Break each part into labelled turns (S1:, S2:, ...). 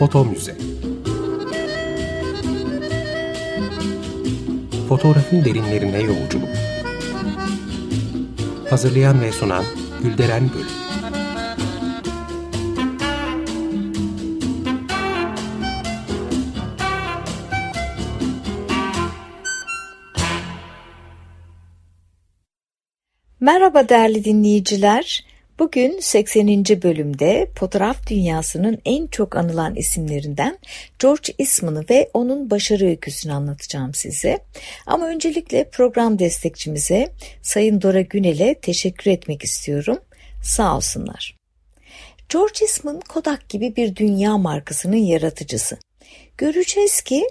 S1: Foto Müze Fotoğrafın derinlerine yolculuk. Hazırlayan ve sunan Gülderen Bölüm
S2: Merhaba değerli dinleyiciler. Bugün 80. bölümde fotoğraf dünyasının en çok anılan isimlerinden George Eastman'ı ve onun başarı öyküsünü anlatacağım size. Ama öncelikle program destekçimize Sayın Dora Günel'e teşekkür etmek istiyorum. Sağ olsunlar. George Eastman Kodak gibi bir dünya markasının yaratıcısı. Göreceğiz ki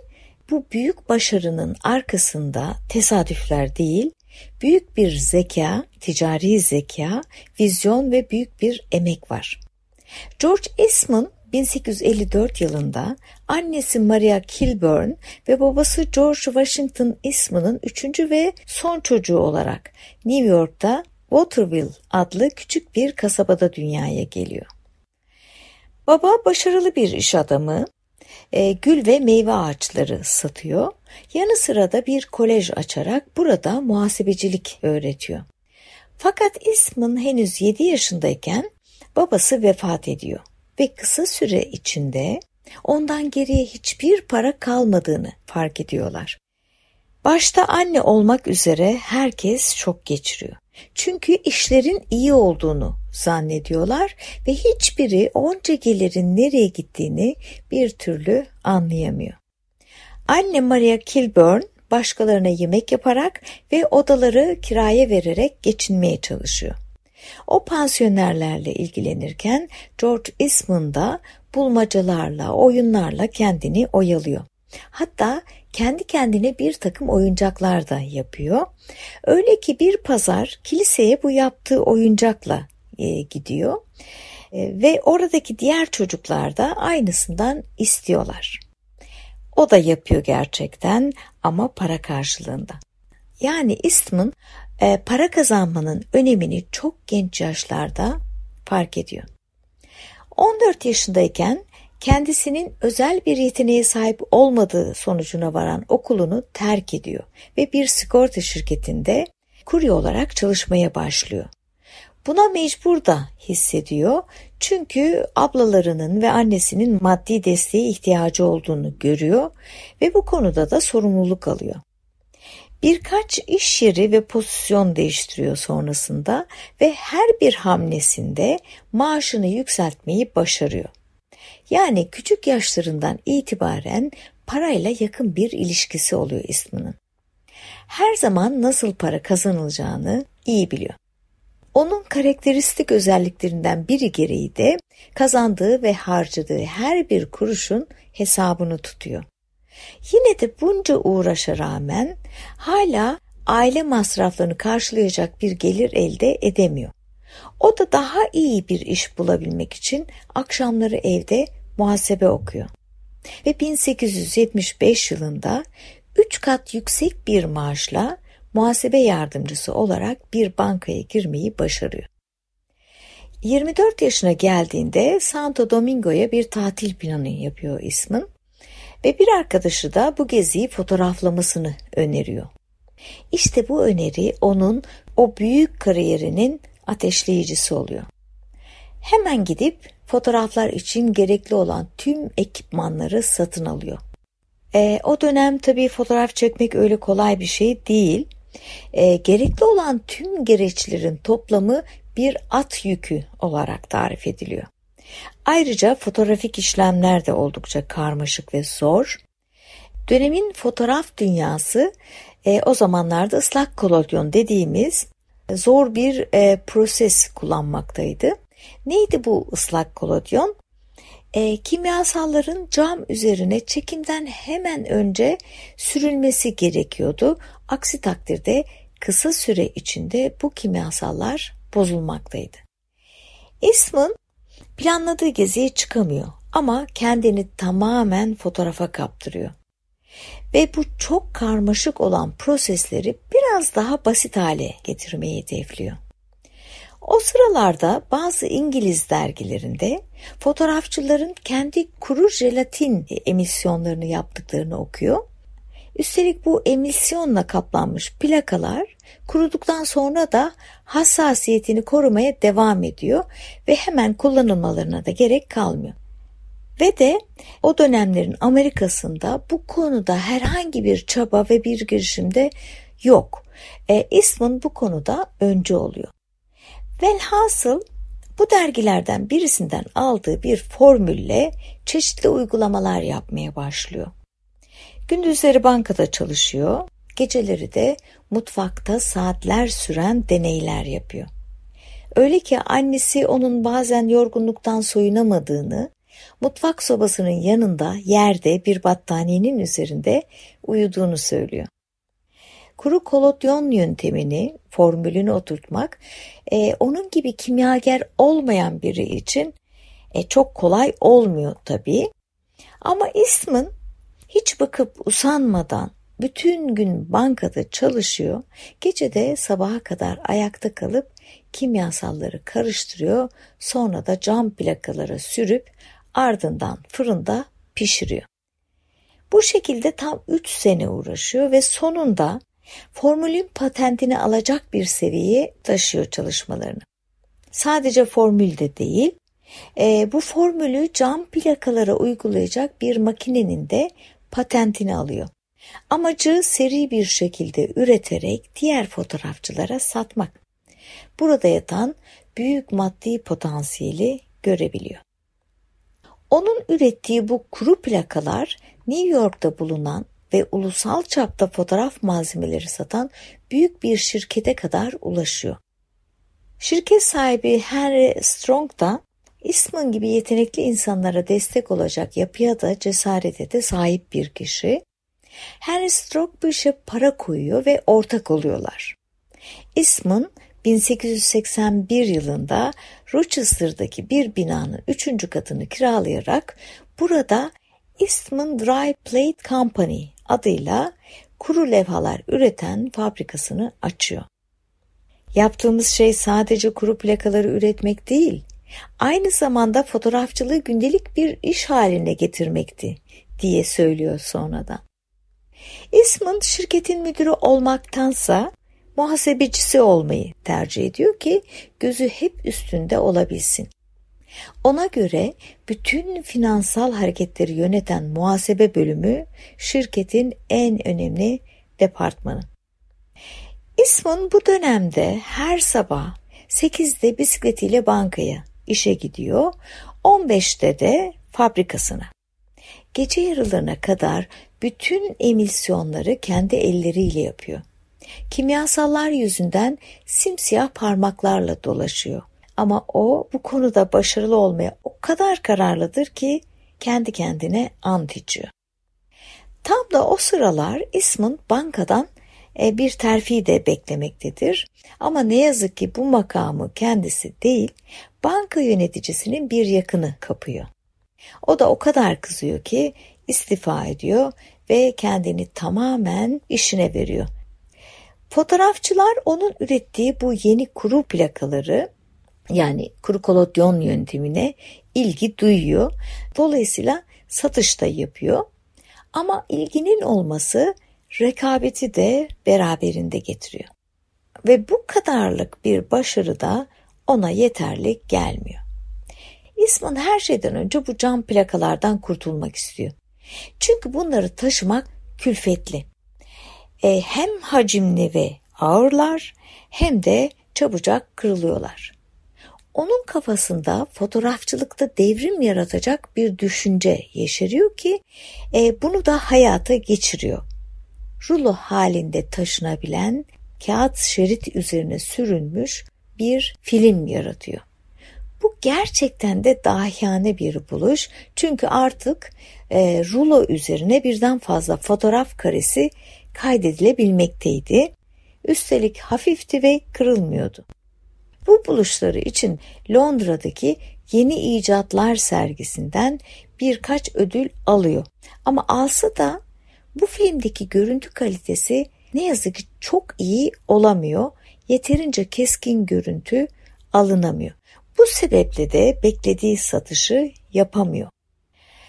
S2: bu büyük başarının arkasında tesadüfler değil, Büyük bir zeka, ticari zeka, vizyon ve büyük bir emek var. George Eastman 1854 yılında annesi Maria Kilburn ve babası George Washington Eastman'ın üçüncü ve son çocuğu olarak New York'ta Waterville adlı küçük bir kasabada dünyaya geliyor. Baba başarılı bir iş adamı, e, gül ve meyve ağaçları satıyor. Yanı sıra da bir kolej açarak burada muhasebecilik öğretiyor. Fakat İsm'in henüz 7 yaşındayken babası vefat ediyor ve kısa süre içinde ondan geriye hiçbir para kalmadığını fark ediyorlar. Başta anne olmak üzere herkes şok geçiriyor. Çünkü işlerin iyi olduğunu zannediyorlar ve hiçbiri onca gelirin nereye gittiğini bir türlü anlayamıyor. Anne Maria Kilburn başkalarına yemek yaparak ve odaları kiraya vererek geçinmeye çalışıyor. O pansiyonerlerle ilgilenirken George Eastman da bulmacalarla, oyunlarla kendini oyalıyor. Hatta kendi kendine bir takım oyuncaklar da yapıyor. Öyle ki bir pazar kiliseye bu yaptığı oyuncakla e, gidiyor e, ve oradaki diğer çocuklar da aynısından istiyorlar. O da yapıyor gerçekten ama para karşılığında. Yani Eastman e, para kazanmanın önemini çok genç yaşlarda fark ediyor. 14 yaşındayken kendisinin özel bir yeteneğe sahip olmadığı sonucuna varan okulunu terk ediyor ve bir sigorta şirketinde kurye olarak çalışmaya başlıyor. Buna mecbur da hissediyor çünkü ablalarının ve annesinin maddi desteğe ihtiyacı olduğunu görüyor ve bu konuda da sorumluluk alıyor. Birkaç iş yeri ve pozisyon değiştiriyor sonrasında ve her bir hamlesinde maaşını yükseltmeyi başarıyor. Yani küçük yaşlarından itibaren parayla yakın bir ilişkisi oluyor isminin. Her zaman nasıl para kazanılacağını iyi biliyor. Onun karakteristik özelliklerinden biri gereği de kazandığı ve harcadığı her bir kuruşun hesabını tutuyor. Yine de bunca uğraşa rağmen hala aile masraflarını karşılayacak bir gelir elde edemiyor. O da daha iyi bir iş bulabilmek için akşamları evde muhasebe okuyor. Ve 1875 yılında 3 kat yüksek bir maaşla muhasebe yardımcısı olarak bir bankaya girmeyi başarıyor. 24 yaşına geldiğinde Santo Domingo'ya bir tatil planı yapıyor ismin ve bir arkadaşı da bu geziyi fotoğraflamasını öneriyor. İşte bu öneri onun o büyük kariyerinin ateşleyicisi oluyor. Hemen gidip fotoğraflar için gerekli olan tüm ekipmanları satın alıyor. E, o dönem tabii fotoğraf çekmek öyle kolay bir şey değil. E, gerekli olan tüm gereçlerin toplamı bir at yükü olarak tarif ediliyor. Ayrıca fotoğrafik işlemler de oldukça karmaşık ve zor. Dönemin fotoğraf dünyası e, o zamanlarda ıslak kolodyon dediğimiz zor bir e, proses kullanmaktaydı. Neydi bu ıslak kolodyon? E, kimyasalların cam üzerine çekimden hemen önce sürülmesi gerekiyordu. Aksi takdirde kısa süre içinde bu kimyasallar bozulmaktaydı. Eastman planladığı geziye çıkamıyor ama kendini tamamen fotoğrafa kaptırıyor. Ve bu çok karmaşık olan prosesleri biraz daha basit hale getirmeyi hedefliyor. O sıralarda bazı İngiliz dergilerinde fotoğrafçıların kendi kuru jelatin emisyonlarını yaptıklarını okuyor. Üstelik bu emisyonla kaplanmış plakalar kuruduktan sonra da hassasiyetini korumaya devam ediyor ve hemen kullanılmalarına da gerek kalmıyor. Ve de o dönemlerin Amerika'sında bu konuda herhangi bir çaba ve bir girişimde yok. E, Eastman bu konuda öncü oluyor. Velhasıl bu dergilerden birisinden aldığı bir formülle çeşitli uygulamalar yapmaya başlıyor. Gündüzleri bankada çalışıyor, geceleri de mutfakta saatler süren deneyler yapıyor. Öyle ki annesi onun bazen yorgunluktan soyunamadığını, mutfak sobasının yanında yerde bir battaniyenin üzerinde uyuduğunu söylüyor. Kuru kolodyon yöntemini, formülünü oturtmak e, onun gibi kimyager olmayan biri için e, çok kolay olmuyor tabii. Ama Eastman hiç bakıp usanmadan bütün gün bankada çalışıyor, gece de sabaha kadar ayakta kalıp kimyasalları karıştırıyor, sonra da cam plakalara sürüp ardından fırında pişiriyor. Bu şekilde tam 3 sene uğraşıyor ve sonunda formülün patentini alacak bir seviyeye taşıyor çalışmalarını. Sadece formülde değil, e, bu formülü cam plakalara uygulayacak bir makinenin de patentini alıyor. Amacı seri bir şekilde üreterek diğer fotoğrafçılara satmak. Burada yatan büyük maddi potansiyeli görebiliyor. Onun ürettiği bu kuru plakalar New York'ta bulunan ve ulusal çapta fotoğraf malzemeleri satan büyük bir şirkete kadar ulaşıyor. Şirket sahibi Henry Strong da Eastman gibi yetenekli insanlara destek olacak yapıya da cesarete de sahip bir kişi. Henry Strong bu işe para koyuyor ve ortak oluyorlar. Eastman 1881 yılında Rochester'daki bir binanın üçüncü katını kiralayarak burada Eastman Dry Plate Company adıyla kuru levhalar üreten fabrikasını açıyor. Yaptığımız şey sadece kuru plakaları üretmek değil, aynı zamanda fotoğrafçılığı gündelik bir iş haline getirmekti diye söylüyor sonradan. Eastman şirketin müdürü olmaktansa muhasebecisi olmayı tercih ediyor ki gözü hep üstünde olabilsin. Ona göre bütün finansal hareketleri yöneten muhasebe bölümü şirketin en önemli departmanı. İsmon bu dönemde her sabah 8'de bisikletiyle bankaya işe gidiyor, 15'te de fabrikasına. Gece yarılarına kadar bütün emisyonları kendi elleriyle yapıyor. Kimyasallar yüzünden simsiyah parmaklarla dolaşıyor. Ama o bu konuda başarılı olmaya o kadar kararlıdır ki kendi kendine ant. Tam da o sıralar Ismond bankadan e, bir terfi de beklemektedir. Ama ne yazık ki bu makamı kendisi değil, banka yöneticisinin bir yakını kapıyor. O da o kadar kızıyor ki istifa ediyor ve kendini tamamen işine veriyor. Fotoğrafçılar onun ürettiği bu yeni kuru plakaları yani kuru kolodyon yöntemine ilgi duyuyor. Dolayısıyla satışta yapıyor. Ama ilginin olması rekabeti de beraberinde getiriyor. Ve bu kadarlık bir başarı da ona yeterli gelmiyor. İsman her şeyden önce bu cam plakalardan kurtulmak istiyor. Çünkü bunları taşımak külfetli. E, hem hacimli ve ağırlar hem de çabucak kırılıyorlar. Onun kafasında fotoğrafçılıkta devrim yaratacak bir düşünce yeşeriyor ki e, bunu da hayata geçiriyor. Rulo halinde taşınabilen kağıt şerit üzerine sürülmüş bir film yaratıyor. Bu gerçekten de dahiyane bir buluş çünkü artık e, rulo üzerine birden fazla fotoğraf karesi kaydedilebilmekteydi. Üstelik hafifti ve kırılmıyordu. Bu buluşları için Londra'daki Yeni İcatlar sergisinden birkaç ödül alıyor. Ama alsa da bu filmdeki görüntü kalitesi ne yazık ki çok iyi olamıyor. Yeterince keskin görüntü alınamıyor. Bu sebeple de beklediği satışı yapamıyor.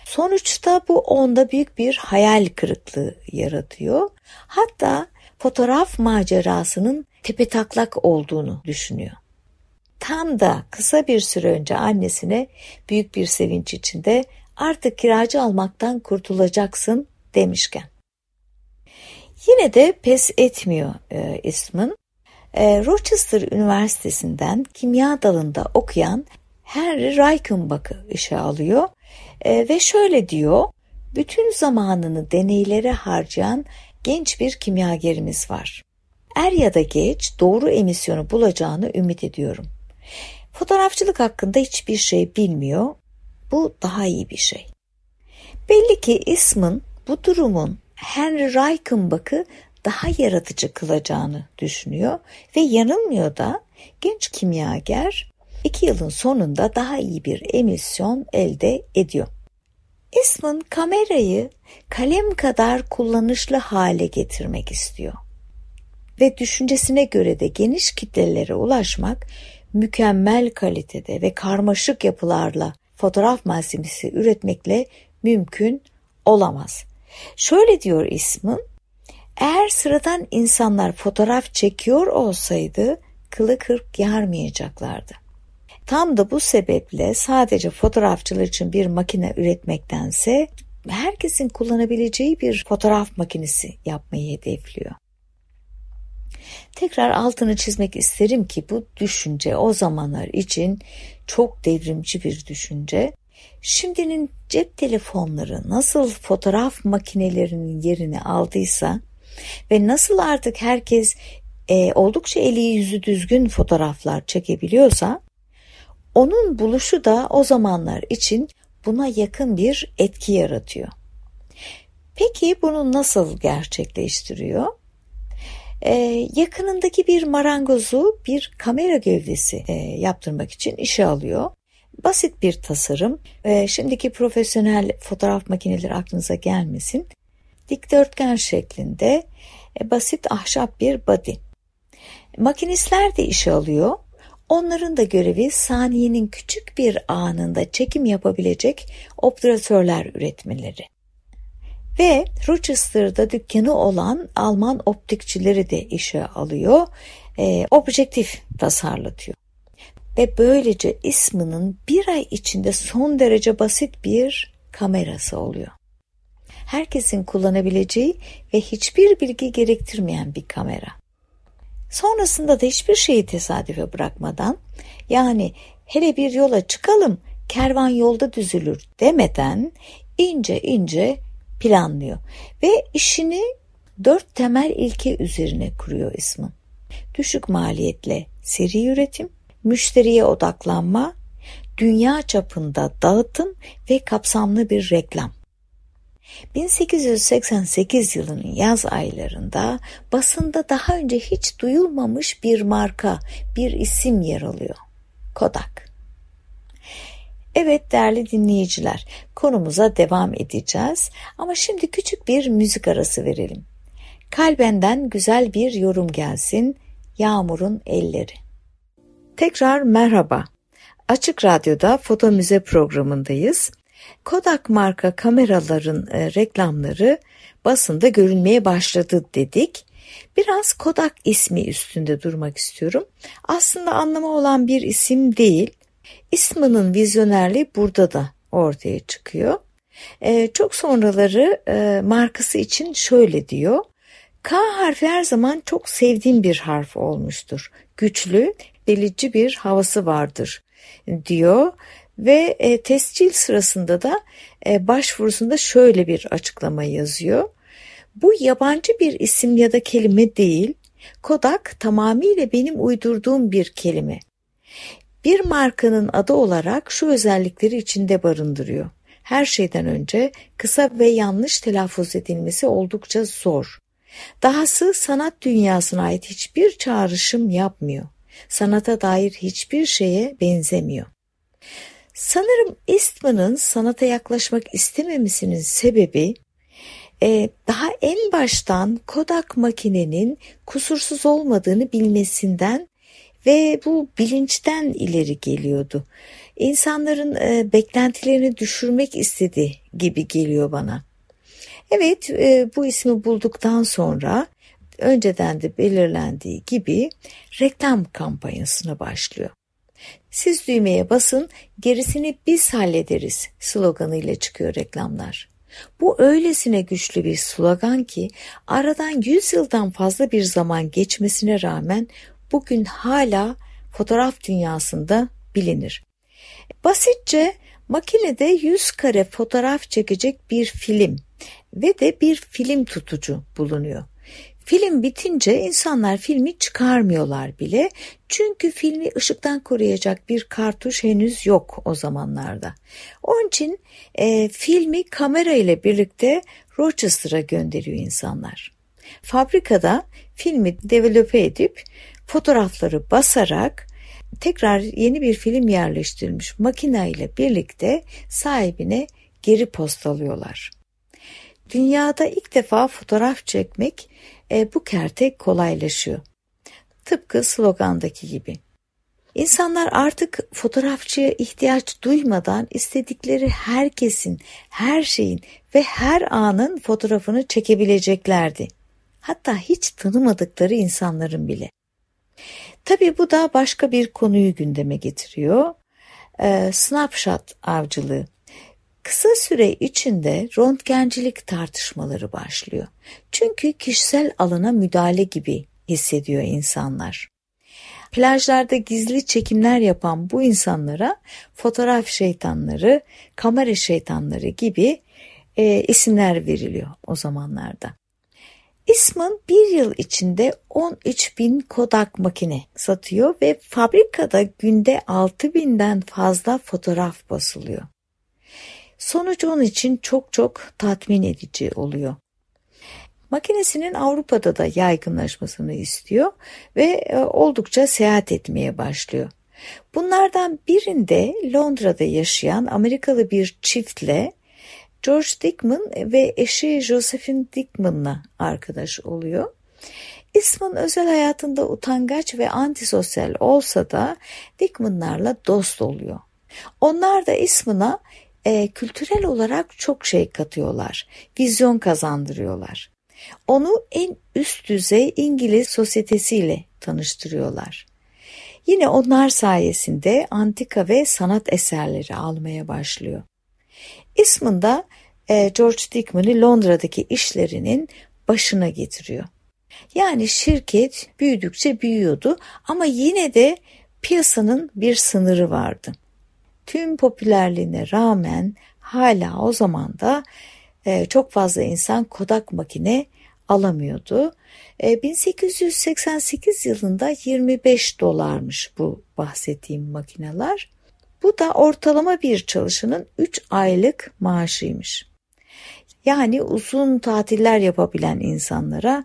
S2: Sonuçta bu onda büyük bir hayal kırıklığı yaratıyor. Hatta fotoğraf macerasının tepetaklak olduğunu düşünüyor. Tam da kısa bir süre önce annesine büyük bir sevinç içinde artık kiracı almaktan kurtulacaksın demişken. Yine de pes etmiyor e, ismin. E, Rochester Üniversitesi'nden kimya dalında okuyan Henry Reichenbach'ı işe alıyor e, ve şöyle diyor, bütün zamanını deneylere harcayan genç bir kimyagerimiz var. Er ya da geç doğru emisyonu bulacağını ümit ediyorum. Fotoğrafçılık hakkında hiçbir şey bilmiyor. Bu daha iyi bir şey. Belli ki ismin bu durumun Henry Reichenbach'ı daha yaratıcı kılacağını düşünüyor ve yanılmıyor da genç kimyager iki yılın sonunda daha iyi bir emisyon elde ediyor. Eastman kamerayı kalem kadar kullanışlı hale getirmek istiyor. Ve düşüncesine göre de geniş kitlelere ulaşmak mükemmel kalitede ve karmaşık yapılarla fotoğraf malzemesi üretmekle mümkün olamaz. Şöyle diyor ismin, eğer sıradan insanlar fotoğraf çekiyor olsaydı kılı kırk yarmayacaklardı. Tam da bu sebeple sadece fotoğrafçılar için bir makine üretmektense herkesin kullanabileceği bir fotoğraf makinesi yapmayı hedefliyor. Tekrar altını çizmek isterim ki bu düşünce o zamanlar için çok devrimci bir düşünce. Şimdinin cep telefonları nasıl fotoğraf makinelerinin yerini aldıysa ve nasıl artık herkes e, oldukça eli yüzü düzgün fotoğraflar çekebiliyorsa onun buluşu da o zamanlar için buna yakın bir etki yaratıyor. Peki bunu nasıl gerçekleştiriyor? Ee, yakınındaki bir marangozu bir kamera gövdesi e, yaptırmak için işe alıyor. Basit bir tasarım. E, şimdiki profesyonel fotoğraf makineleri aklınıza gelmesin. Dikdörtgen şeklinde e, basit ahşap bir body. Makinistler de işe alıyor. Onların da görevi saniyenin küçük bir anında çekim yapabilecek obturatörler üretmeleri. Ve Rochester'da dükkanı olan Alman optikçileri de işe alıyor, e, objektif tasarlatıyor. Ve böylece isminin bir ay içinde son derece basit bir kamerası oluyor. Herkesin kullanabileceği ve hiçbir bilgi gerektirmeyen bir kamera. Sonrasında da hiçbir şeyi tesadüfe bırakmadan yani hele bir yola çıkalım kervan yolda düzülür demeden ince ince planlıyor ve işini dört temel ilke üzerine kuruyor ismi. Düşük maliyetle seri üretim, müşteriye odaklanma, dünya çapında dağıtım ve kapsamlı bir reklam. 1888 yılının yaz aylarında basında daha önce hiç duyulmamış bir marka, bir isim yer alıyor. Kodak. Evet değerli dinleyiciler, konumuza devam edeceğiz ama şimdi küçük bir müzik arası verelim. Kalbenden güzel bir yorum gelsin, Yağmur'un elleri. Tekrar merhaba. Açık Radyo'da Foto Müze programındayız. Kodak marka kameraların e, reklamları basında görünmeye başladı dedik. Biraz Kodak ismi üstünde durmak istiyorum. Aslında anlamı olan bir isim değil. İsminin vizyonerliği burada da ortaya çıkıyor. E, çok sonraları e, markası için şöyle diyor. K harfi her zaman çok sevdiğim bir harf olmuştur. Güçlü, delici bir havası vardır diyor ve e, tescil sırasında da e, başvurusunda şöyle bir açıklama yazıyor. Bu yabancı bir isim ya da kelime değil, Kodak tamamıyla benim uydurduğum bir kelime. Bir markanın adı olarak şu özellikleri içinde barındırıyor. Her şeyden önce kısa ve yanlış telaffuz edilmesi oldukça zor. Dahası sanat dünyasına ait hiçbir çağrışım yapmıyor. Sanata dair hiçbir şeye benzemiyor. Sanırım Eastman'ın sanata yaklaşmak istememesinin sebebi e, daha en baştan Kodak makinenin kusursuz olmadığını bilmesinden ve bu bilinçten ileri geliyordu. İnsanların e, beklentilerini düşürmek istedi gibi geliyor bana. Evet e, bu ismi bulduktan sonra önceden de belirlendiği gibi reklam kampanyasına başlıyor. Siz düğmeye basın, gerisini biz hallederiz sloganıyla çıkıyor reklamlar. Bu öylesine güçlü bir slogan ki aradan 100 yıldan fazla bir zaman geçmesine rağmen bugün hala fotoğraf dünyasında bilinir. Basitçe makinede 100 kare fotoğraf çekecek bir film ve de bir film tutucu bulunuyor. Film bitince insanlar filmi çıkarmıyorlar bile. Çünkü filmi ışıktan koruyacak bir kartuş henüz yok o zamanlarda. Onun için e, filmi kamera ile birlikte Rochester'a gönderiyor insanlar. Fabrikada filmi develope edip fotoğrafları basarak tekrar yeni bir film yerleştirilmiş makine ile birlikte sahibine geri postalıyorlar. Dünyada ilk defa fotoğraf çekmek e, bu kerte kolaylaşıyor. Tıpkı slogandaki gibi. İnsanlar artık fotoğrafçıya ihtiyaç duymadan istedikleri herkesin, her şeyin ve her anın fotoğrafını çekebileceklerdi. Hatta hiç tanımadıkları insanların bile. Tabii bu da başka bir konuyu gündeme getiriyor. Ee, snapshot avcılığı. Kısa süre içinde röntgencilik tartışmaları başlıyor. Çünkü kişisel alana müdahale gibi hissediyor insanlar. Plajlarda gizli çekimler yapan bu insanlara fotoğraf şeytanları, kamera şeytanları gibi e, isimler veriliyor o zamanlarda. İsmin bir yıl içinde 13 bin Kodak makine satıyor ve fabrikada günde 6 binden fazla fotoğraf basılıyor. Sonuç onun için çok çok tatmin edici oluyor. Makinesinin Avrupa'da da yaygınlaşmasını istiyor ve e, oldukça seyahat etmeye başlıyor. Bunlardan birinde Londra'da yaşayan Amerikalı bir çiftle George Dickman ve eşi Josephine Dickman'la arkadaş oluyor. İsmin özel hayatında utangaç ve antisosyal olsa da Dickman'larla dost oluyor. Onlar da ismına e, kültürel olarak çok şey katıyorlar. Vizyon kazandırıyorlar. Onu en üst düzey İngiliz sosyetesiyle tanıştırıyorlar. Yine onlar sayesinde antika ve sanat eserleri almaya başlıyor. İsmında e, George Dickman'ı Londra'daki işlerinin başına getiriyor. Yani şirket büyüdükçe büyüyordu ama yine de piyasanın bir sınırı vardı tüm popülerliğine rağmen hala o zaman da e, çok fazla insan Kodak makine alamıyordu. E, 1888 yılında 25 dolarmış bu bahsettiğim makineler. Bu da ortalama bir çalışanın 3 aylık maaşıymış. Yani uzun tatiller yapabilen insanlara,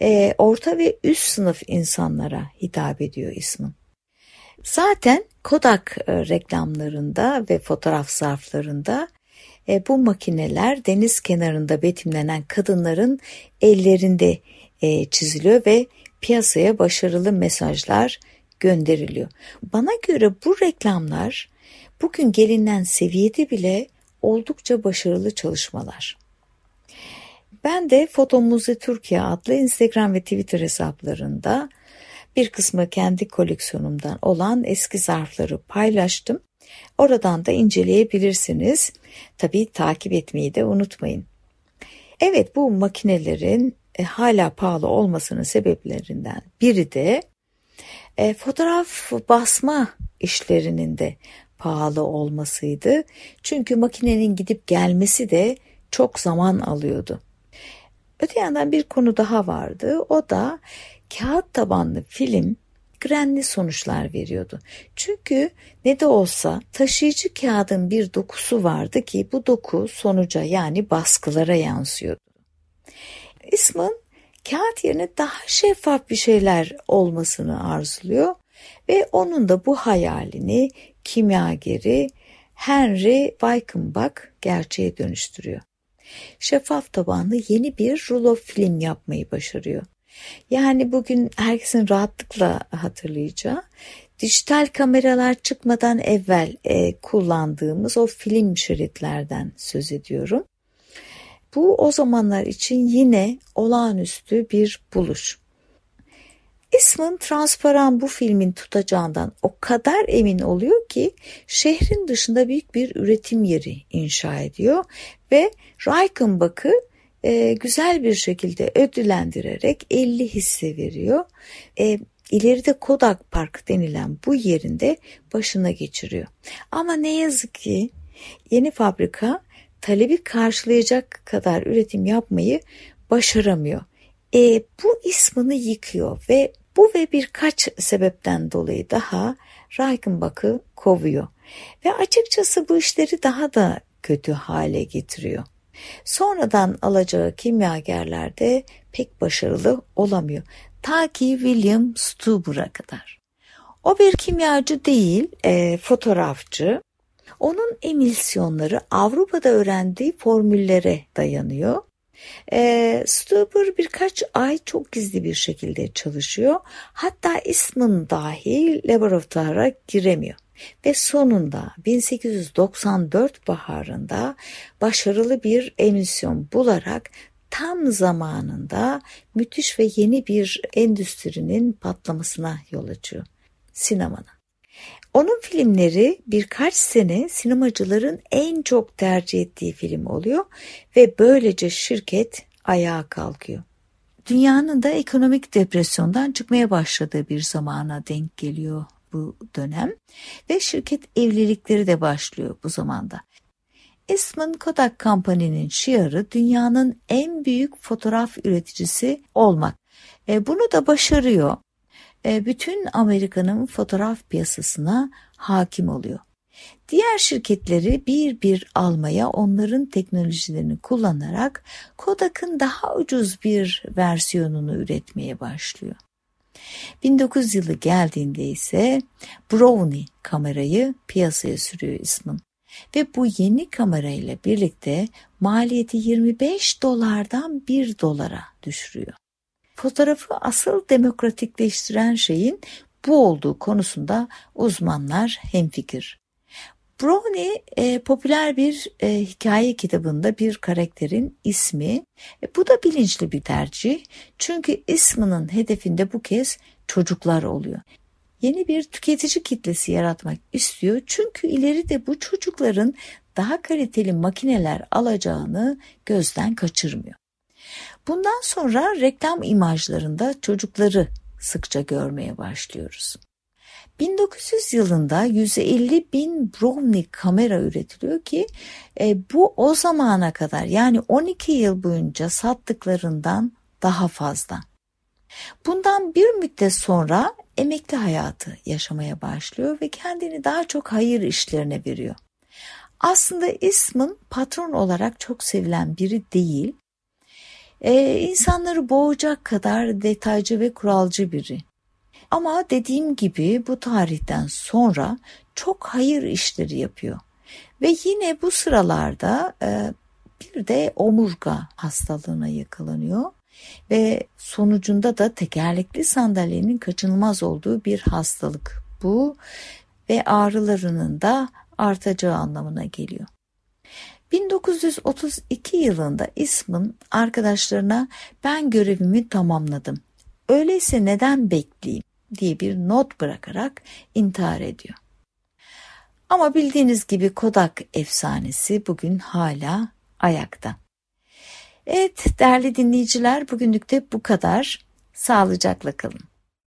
S2: e, orta ve üst sınıf insanlara hitap ediyor ismin. Zaten Kodak e, reklamlarında ve fotoğraf zarflarında e, bu makineler deniz kenarında betimlenen kadınların ellerinde e, çiziliyor ve piyasaya başarılı mesajlar gönderiliyor. Bana göre bu reklamlar bugün gelinen seviyede bile oldukça başarılı çalışmalar. Ben de Foto Muze Türkiye adlı Instagram ve Twitter hesaplarında bir kısmı kendi koleksiyonumdan olan eski zarfları paylaştım. Oradan da inceleyebilirsiniz. Tabii takip etmeyi de unutmayın. Evet bu makinelerin e, hala pahalı olmasının sebeplerinden biri de e, fotoğraf basma işlerinin de pahalı olmasıydı. Çünkü makinenin gidip gelmesi de çok zaman alıyordu. Öte yandan bir konu daha vardı. O da kağıt tabanlı film grenli sonuçlar veriyordu. Çünkü ne de olsa taşıyıcı kağıdın bir dokusu vardı ki bu doku sonuca yani baskılara yansıyordu. İsmin kağıt yerine daha şeffaf bir şeyler olmasını arzuluyor ve onun da bu hayalini kimyageri Henry Weikenbach gerçeğe dönüştürüyor. Şeffaf tabanlı yeni bir rulo film yapmayı başarıyor. Yani bugün herkesin rahatlıkla hatırlayacağı dijital kameralar çıkmadan evvel e, kullandığımız o film şeritlerden söz ediyorum. Bu o zamanlar için yine olağanüstü bir buluş. Eastman transparan bu filmin tutacağından o kadar emin oluyor ki şehrin dışında büyük bir üretim yeri inşa ediyor ve Reichenbach'ı e, güzel bir şekilde ödüllendirerek 50 hisse veriyor. E, ileride Kodak Park denilen bu yerinde başına geçiriyor. Ama ne yazık ki yeni fabrika talebi karşılayacak kadar üretim yapmayı başaramıyor. E, bu ismini yıkıyor ve bu ve birkaç sebepten dolayı daha Reichenbach'ı kovuyor. Ve açıkçası bu işleri daha da kötü hale getiriyor. Sonradan alacağı kimyagerler de pek başarılı olamıyor. Ta ki William Stuber'a kadar. O bir kimyacı değil, e, fotoğrafçı. Onun emisyonları Avrupa'da öğrendiği formüllere dayanıyor. E, Stuber birkaç ay çok gizli bir şekilde çalışıyor. Hatta Eastman dahi laboratuvara giremiyor. Ve sonunda 1894 baharında başarılı bir emisyon bularak tam zamanında müthiş ve yeni bir endüstrinin patlamasına yol açıyor. Sinemanın. Onun filmleri birkaç sene sinemacıların en çok tercih ettiği film oluyor ve böylece şirket ayağa kalkıyor. Dünyanın da ekonomik depresyondan çıkmaya başladığı bir zamana denk geliyor bu dönem ve şirket evlilikleri de başlıyor bu zamanda. Eastman Kodak Company'nin şiarı dünyanın en büyük fotoğraf üreticisi olmak. E, bunu da başarıyor. E, bütün Amerika'nın fotoğraf piyasasına hakim oluyor. Diğer şirketleri bir bir almaya onların teknolojilerini kullanarak Kodak'ın daha ucuz bir versiyonunu üretmeye başlıyor. 1900 yılı geldiğinde ise Brownie kamerayı piyasaya sürüyor ismin. Ve bu yeni kamerayla birlikte maliyeti 25 dolardan 1 dolara düşürüyor. Fotoğrafı asıl demokratikleştiren şeyin bu olduğu konusunda uzmanlar hemfikir. Brownie e, popüler bir e, hikaye kitabında bir karakterin ismi. E, bu da bilinçli bir tercih. Çünkü isminin hedefinde bu kez çocuklar oluyor. Yeni bir tüketici kitlesi yaratmak istiyor. Çünkü ileride bu çocukların daha kaliteli makineler alacağını gözden kaçırmıyor. Bundan sonra reklam imajlarında çocukları sıkça görmeye başlıyoruz. 1900 yılında 150 bin Brownie kamera üretiliyor ki e, bu o zamana kadar yani 12 yıl boyunca sattıklarından daha fazla. Bundan bir müddet sonra emekli hayatı yaşamaya başlıyor ve kendini daha çok hayır işlerine veriyor. Aslında ismin patron olarak çok sevilen biri değil. Ee, insanları boğacak kadar detaycı ve kuralcı biri. Ama dediğim gibi bu tarihten sonra çok hayır işleri yapıyor. Ve yine bu sıralarda e, bir de omurga hastalığına yakalanıyor ve sonucunda da tekerlekli sandalyenin kaçınılmaz olduğu bir hastalık bu ve ağrılarının da artacağı anlamına geliyor. 1932 yılında İsm'in arkadaşlarına ben görevimi tamamladım. Öyleyse neden bekleyeyim diye bir not bırakarak intihar ediyor. Ama bildiğiniz gibi Kodak efsanesi bugün hala ayakta. Evet değerli dinleyiciler bugünlük de bu kadar. Sağlıcakla kalın.